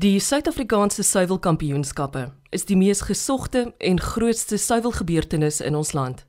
Die Suid-Afrikaanse suiwelkampioenskappe is die mees gesogte en grootste suiwelgebeurtenis in ons land.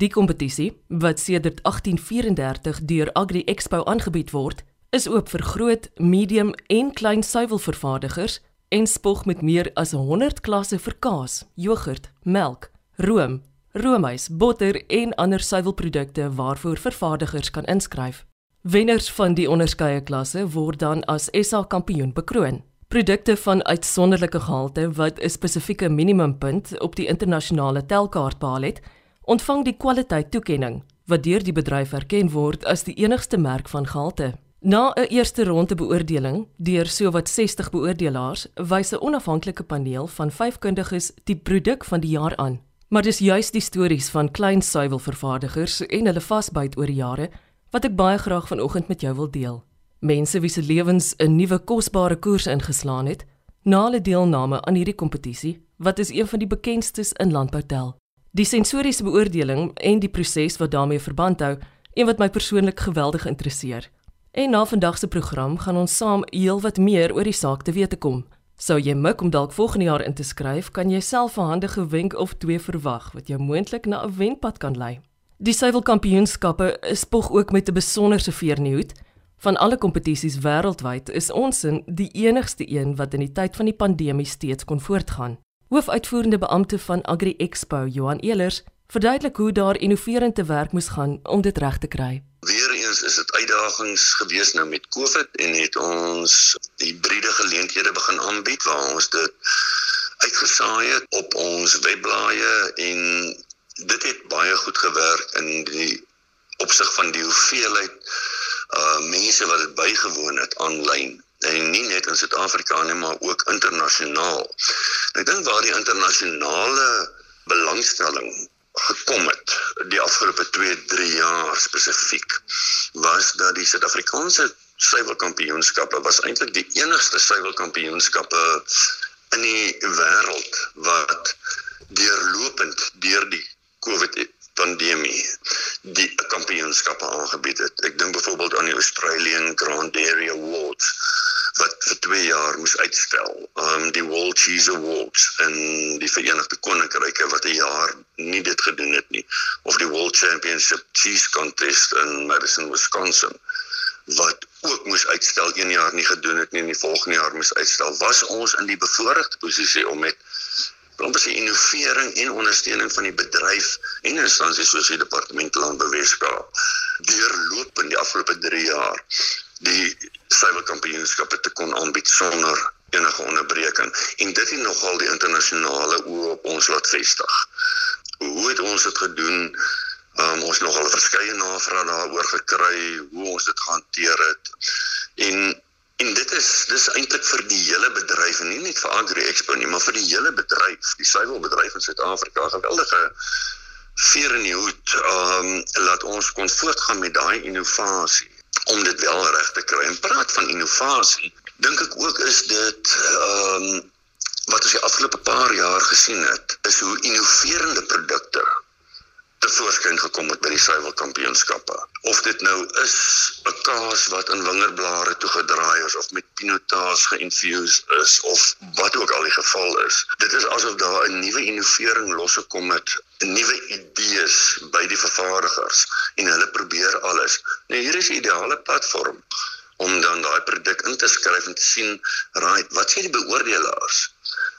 Die kompetisie, wat sedert 1834 deur Agri Expo aangebied word, is oop vir groot, medium en klein suiwelvervaardigers en spog met meer as 100 klasse vir kaas, jogurt, melk, room, roomys, botter en ander suiwelprodukte waarvoor vervaardigers kan inskryf. Wenners van die onderskeie klasse word dan as SA kampioen bekroon. Produkte van uitsonderlike gehalte wat 'n spesifieke minimumpunt op die internasionale telkaart behaal het, ontvang die kwaliteit toekenning wat deur die bedryf erken word as die enigste merk van gehalte. Na 'n eerste ronde beoordeling deur sowat 60 beoordelaars, wys 'n onafhanklike paneel van 5 kundiges die produk van die jaar aan. Maar dis juis die stories van klein suiwelvervaardigers en hulle vasbyt oor die jare wat ek baie graag vanoggend met jou wil deel. Mense wie se lewens 'n nuwe kosbare koers ingeslaan het na hulle deelname aan hierdie kompetisie, wat is een van die bekendstes in landboutel. Die sensoriese beoordeling en die proses wat daarmee verband hou, een wat my persoonlik geweldig interesseer. En na vandag se program gaan ons saam heelwat meer oor die saak te weet kom. Sou jy mik om dalk volgende jaar in te skryf, kan jy self 'n handige wenk of twee verwag wat jou moontlik na 'n wenpad kan lei. Die suiwelkampioenskappe spog ook met 'n besonderse veer in die hoed. Van alle kompetisies wêreldwyd is ons in die enigste een wat in die tyd van die pandemie steeds kon voortgaan. Hoofuitvoerende beampte van Agri Expo, Johan Elers, verduidelik hoe daar innoverend te werk moes gaan om dit reg te kry. Weereens is dit uitdagings gewees nou met COVID en het ons hibriede geleenthede begin aanbied waar ons dit uitgesaai het op ons webblaaie en dit het baie goed gewerk in die opsig van die hoeveelheid uh mense wat dit bygewoon het aanlyn en nie net in Suid-Afrika nie maar ook internasionaal. Ek dink waar die internasionale belangstelling gekom het die afgelope 2, 3 jaar spesifiek was dat die Suid-Afrikaanse suiwelkampioenskappe was eintlik die enigste suiwelkampioenskappe in die wêreld wat deurlopend deur die COVID pandemie die kampioenskappe aangebied het. Ek dink byvoorbeeld aan die Australian Grand Dairy Awards wat vir 2 jaar moes uitstel. Um die World Cheese Awards in die Verenigde Koninkryke wat 'n jaar nie dit gedoen het nie of die World Championship Cheese Contest in Madison, Wisconsin wat ook moes uitstel een jaar nie gedoen het nie en die volgende jaar moes uitstel. Was ons in die bevoordeelde posisie om met as die innovering en ondersteuning van die bedryf en instansies soos die departement landbouweskaap deurloop in die afgelope 3 jaar die suiwelkampioenskappe te kon aanbied sonder enige onderbreking en dit het nogal die internasionale oë op ons laat vestig. Hoe het ons dit gedoen? Um, ons nogal verskeie navrae daaroor gekry hoe ons dit gehanteer het en En dit is dis eintlik vir die hele bedryf en nie net vir Agri Expo nie, maar vir die hele bedryf, die suiwelbedryf in Suid-Afrika, geweldige veer in die hoed. Ehm um, laat ons kon voortgaan met daai innovasie om dit wel reg te kry. En praat van innovasie, dink ek ook is dit ehm um, wat ons die afgelope paar jaar gesien het, is hoe innoverende produkte tevoorskyn gekom het by die suiwelkampioenskappe. Of dit nou is 'n kaas wat in wingerblare toegedraai is of met pinotage geïnfused is of wat ook al die geval is. Dit is asof daar 'n nuwe innovering losgekom het, nuwe idees by die vervaardigers en hulle probeer alles. Nou hier is 'n ideale platform om dan daai produk in te skryf en te sien, right, wat sê die beoordelaars?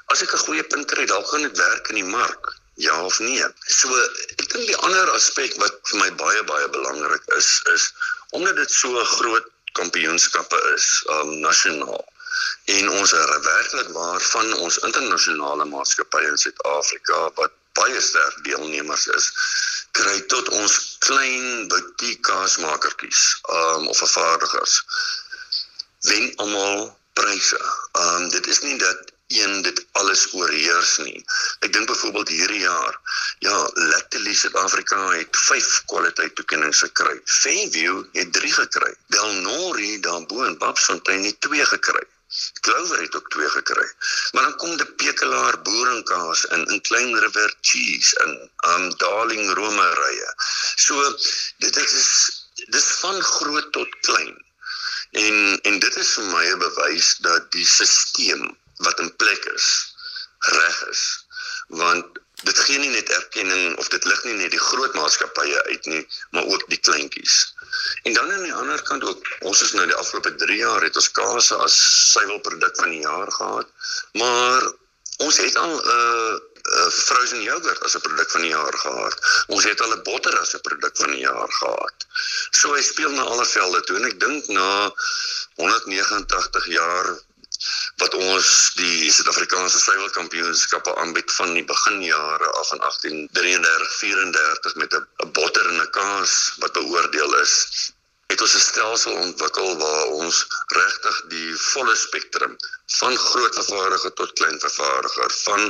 As ek 'n goeie punt kry, dalk gaan dit werk in die mark ja of nee. So ek dink die ander aspek wat vir my baie baie belangrik is is omdat dit so 'n groot kampioenskappe is um nasionaal en ons er werklik waarvan ons internasionale maatskappye in Suid-Afrika wat baie sterk deelnemers is kry tot ons klein boutique kaasmakertjies um of vervaardigers wen almal pryse. Um dit is nie dat een dit alles oorheers nie. Ek dink byvoorbeeld hierdie jaar, ja, Lactalis Suid-Afrika het 5 kwaliteit toekenninge gekry. Fairview het 3 gekry. Delnori daarbo in Babsfontein het 2 gekry. Clover het ook 2 gekry. Maar dan kom die Pekelaar boerenkaas in in Klein River Cheese in um Darling Romerye. So dit is dis van groot tot klein En en dit is vir my 'n bewys dat die stelsel wat in plek is reg is. Want dit gee nie net erkenning of dit lig nie net die groot maatskappye uit nie, maar ook die kleintjies. En dan aan die ander kant ook, ons is nou die afgelope 3 jaar het ons kaas as suiwelproduk van die jaar gehad, maar ons het al 'n uh, uh, frozen yogurt as 'n produk van die jaar gehad. Ons het al 'n botter as 'n produk van die jaar gehad. So hy speel na alle velde toe en ek dink na 189 jaar wat ons die Suid-Afrikaanse suiwelkampioenskappe aanbied van die beginjare af van 1833 34 met 'n botter en 'n kaas wat beoordeel is het ons 'n stelsel ontwikkel waar ons regtig die volle spektrum van groot vervaardiger tot klein vervaardiger van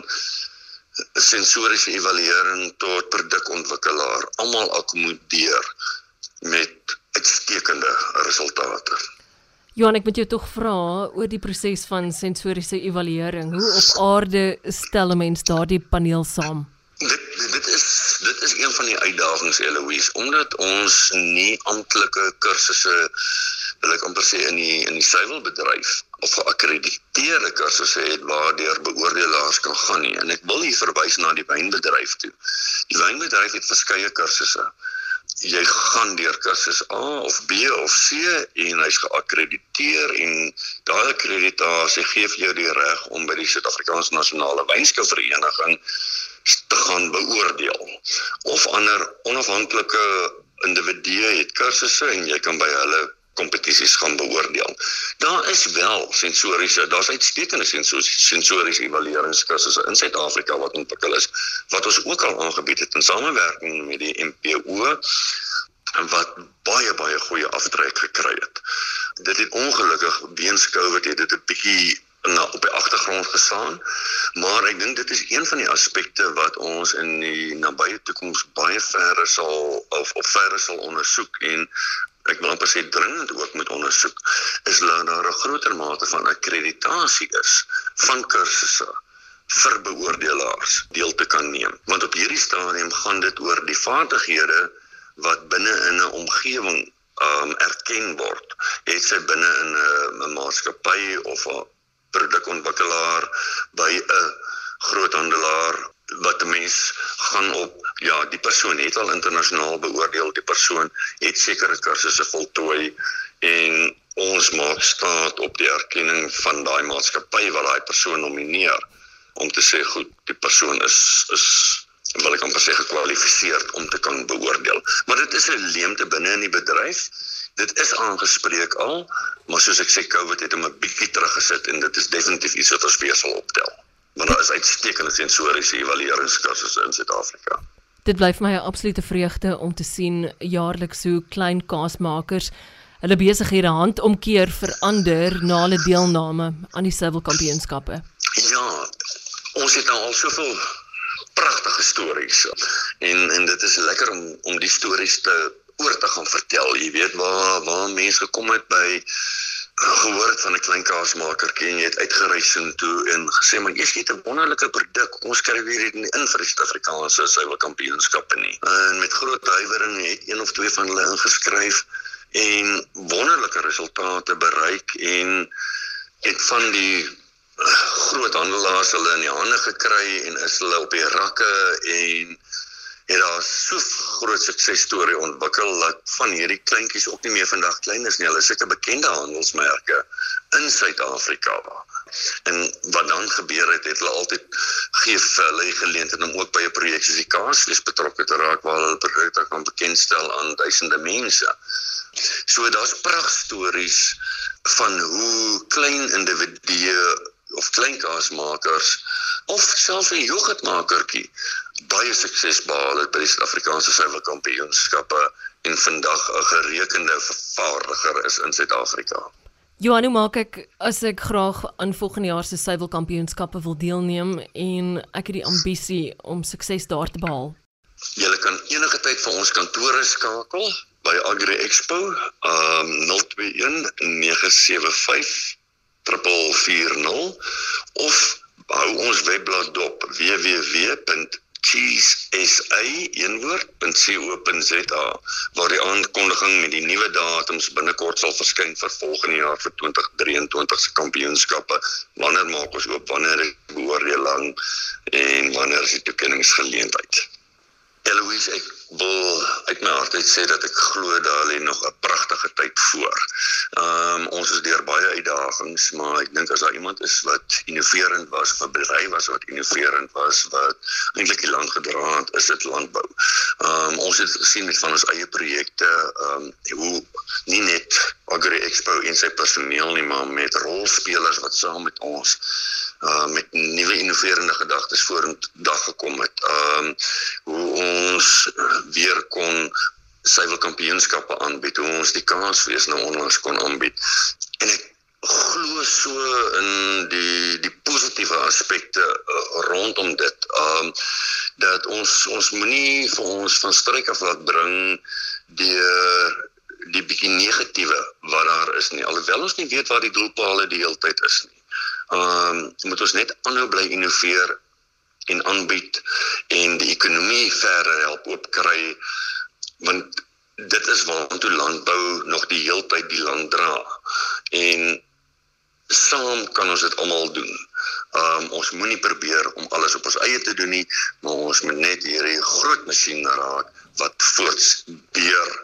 sensoriese evaluering tot produkontwikkelaar almal akkommodeer met uitstekende resultate. Johan, ek moet jou tog vra oor die proses van sensoriese evaluering. Hoe op aarde stel 'n mens daardie paneel saam? Dit dit is dit is een van die uitdagings Eloise omdat ons nie amptelike kursusse wil ek amper sê in die in die suiwelbedryf of geakkrediteerde kursusse het waardeur beoordelaars kan gaan nie en ek wil hier verwys na die wynbedryf toe. Die wynbedryf het verskeie kursusse. Jy gaan deur kursus A of B of C en hy's geakkrediteer en daai akkreditasie gee vir jou die reg om by die Suid-Afrikaanse Nasionale Wynskouvereniging te gaan beoordeel. Of ander onafhanklike individue het kursusse en jy kan by hulle kompetisies gaan beoordeel. Daar is wel sensoriese, daar's uitstekende sensoriese evalueringskursusse in Suid-Afrika wat ontwikkel is wat ons ook al aangebied het in samewerking met die MPO en wat baie baie goeie aftrek gekry het. Dit het ongelukkig weens COVID het dit 'n bietjie na op die agtergrond gestaan. Maar ek dink dit is een van die aspekte wat ons in die nabye toekoms baie verder sal of op verder sal ondersoek en ek wil amper sê dringend ook moet ondersoek is dat daar 'n groter mate van akkreditasie is van kursusse vir beoordelaars deel te kan neem. Want op hierdie stadium gaan dit oor die vaardighede wat binne in 'n omgewing um erken word. Het sy binne in 'n maatskappy of 'n produkontwikkelaar by 'n groothandelaar wat 'n mens gaan op ja die persoon het al internasionaal beoordeel die persoon het sekere kursusse voltooi en ons maak staat op die erkenning van daai maatskappy wat daai persoon nomineer om te sê goed die persoon is is wil ek amper sê gekwalifiseer om te kan beoordeel maar dit is 'n leemte binne in die bedryf dit is aangespreek al, maar soos ek sê COVID het hom 'n bietjie teruggesit en dit is definitief iets wat ons weer sal optel. Want daar is uitstekende sensoriese evalueringskursusse in Suid-Afrika. Dit bly vir my 'n absolute vreugde om te sien jaarliks hoe klein kaasmakers hulle besighede handomkeer verander na hulle deelname aan die Civil Kampioenskappe. Ja, ons het nou al soveel pragtige stories en en dit is lekker om om die stories te oor te gaan vertel. Jy weet waar waar mense gekom het by gehoor het van 'n klein kaasmakertjie en jy het uitgereis in toe en gesê maar eers het 'n wonderlike produk. Ons skryf hier in vir die Suid-Afrikaanse suiwelkampioenskappe nie. En met groot huiwering het een of twee van hulle ingeskryf en wonderlike resultate bereik en het van die groot handelaars hulle in die hande gekry en is hulle op die rakke en het daar so groot suksesstorie ontwikkel dat van hierdie kleintjies ook nie meer vandag klein is nie. Hulle is seker bekende handelsmerke in Suid-Afrika. En wat dan gebeur het, het hulle altyd gee vir hulle geleentheid om ook by 'n projek soos die Kaasfees betrokke te raak waar hulle produkte kan bekendstel aan duisende mense. So daar's pragtstories van hoe klein individue of klein kaasmakers of selfs 'n yoghurtmakertjie baie sukses behaal het by die Suid-Afrikaanse suiwelkampioenskappe en vandag 'n gerekende vervaardiger is in Suid-Afrika. Johan, hoe maak ek as ek graag aan volgende jaar se suiwelkampioenskappe wil deelneem en ek het die ambisie om sukses daar te behaal? Jy kan enige tyd vir ons kantore skakel by Agri Expo, um 021 975 3440 of hou ons webblad dop www cheesesa.co.za waar die aankondiging met die nuwe datums binnekort sal verskyn vir volgende jaar vir 2023 se kampioenskappe. Wanneer maak ons oop? Wanneer is beoordeling en wanneer is die toekenningsgeleentheid? Eloise, ek wil uit my hart uit sê dat ek glo daar lê nog 'n pragtige tyd voor. Ehm um, ons is deur baie uitdagings, maar ek dink as daar iemand is wat innoverend was, of 'n bedryf was wat innoverend was, wat eintlik die land gedra het, is dit landbou. Ehm um, ons het gesien met van ons eie projekte, ehm um, hoe nie net Agri Expo en sy personeel nie, maar met rolspelers wat saam met ons uh met nuwe innoverende gedagtes vorendag gekom het. Ehm um, hoe ons weer kon suiwelkampioenskappe aanbied, hoe ons die kaasfees nou onlangs kon aanbied. En ek glo so in die die positiewe aspekte uh, rondom dit. Ehm um, dat ons ons moenie vir ons van stryk af laat bring deur die bietjie negatiewe wat daar is nie. Alhoewel ons nie weet waar die doelpale die hele tyd is nie. Ehm um, moet ons net aanhou bly innoveer en aanbied en die ekonomie verder help opkry want dit is waartoe landbou nog die heeltyd die land dra en saam kan ons dit almal doen. Um ons moenie probeer om alles op ons eie te doen nie, maar ons moet net hierdie groot masjien raak wat voortbeer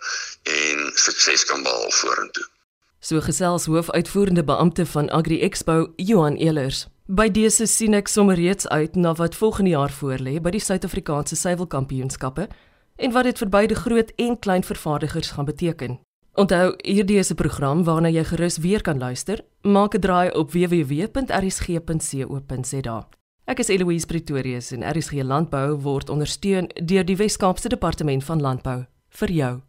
en sukses kan behaal vorentoe. So gesels hoofuitvoerende beampte van Agri Expo, Johan Elers. By dese sien ek sommer reeds uit na wat volgende jaar voorlê by die Suid-Afrikaanse Suiwelkampioenskappe en wat dit vir beide groot en klein vervaardigers gaan beteken. Onthou, hierdie is 'n program waarna jy gerus weer kan luister. Maak 'n draai op www.rsg.co.za. Ek is Eloise Pretorius en RSG Landbou word ondersteun deur die Wes-Kaapse Departement van Landbou vir jou.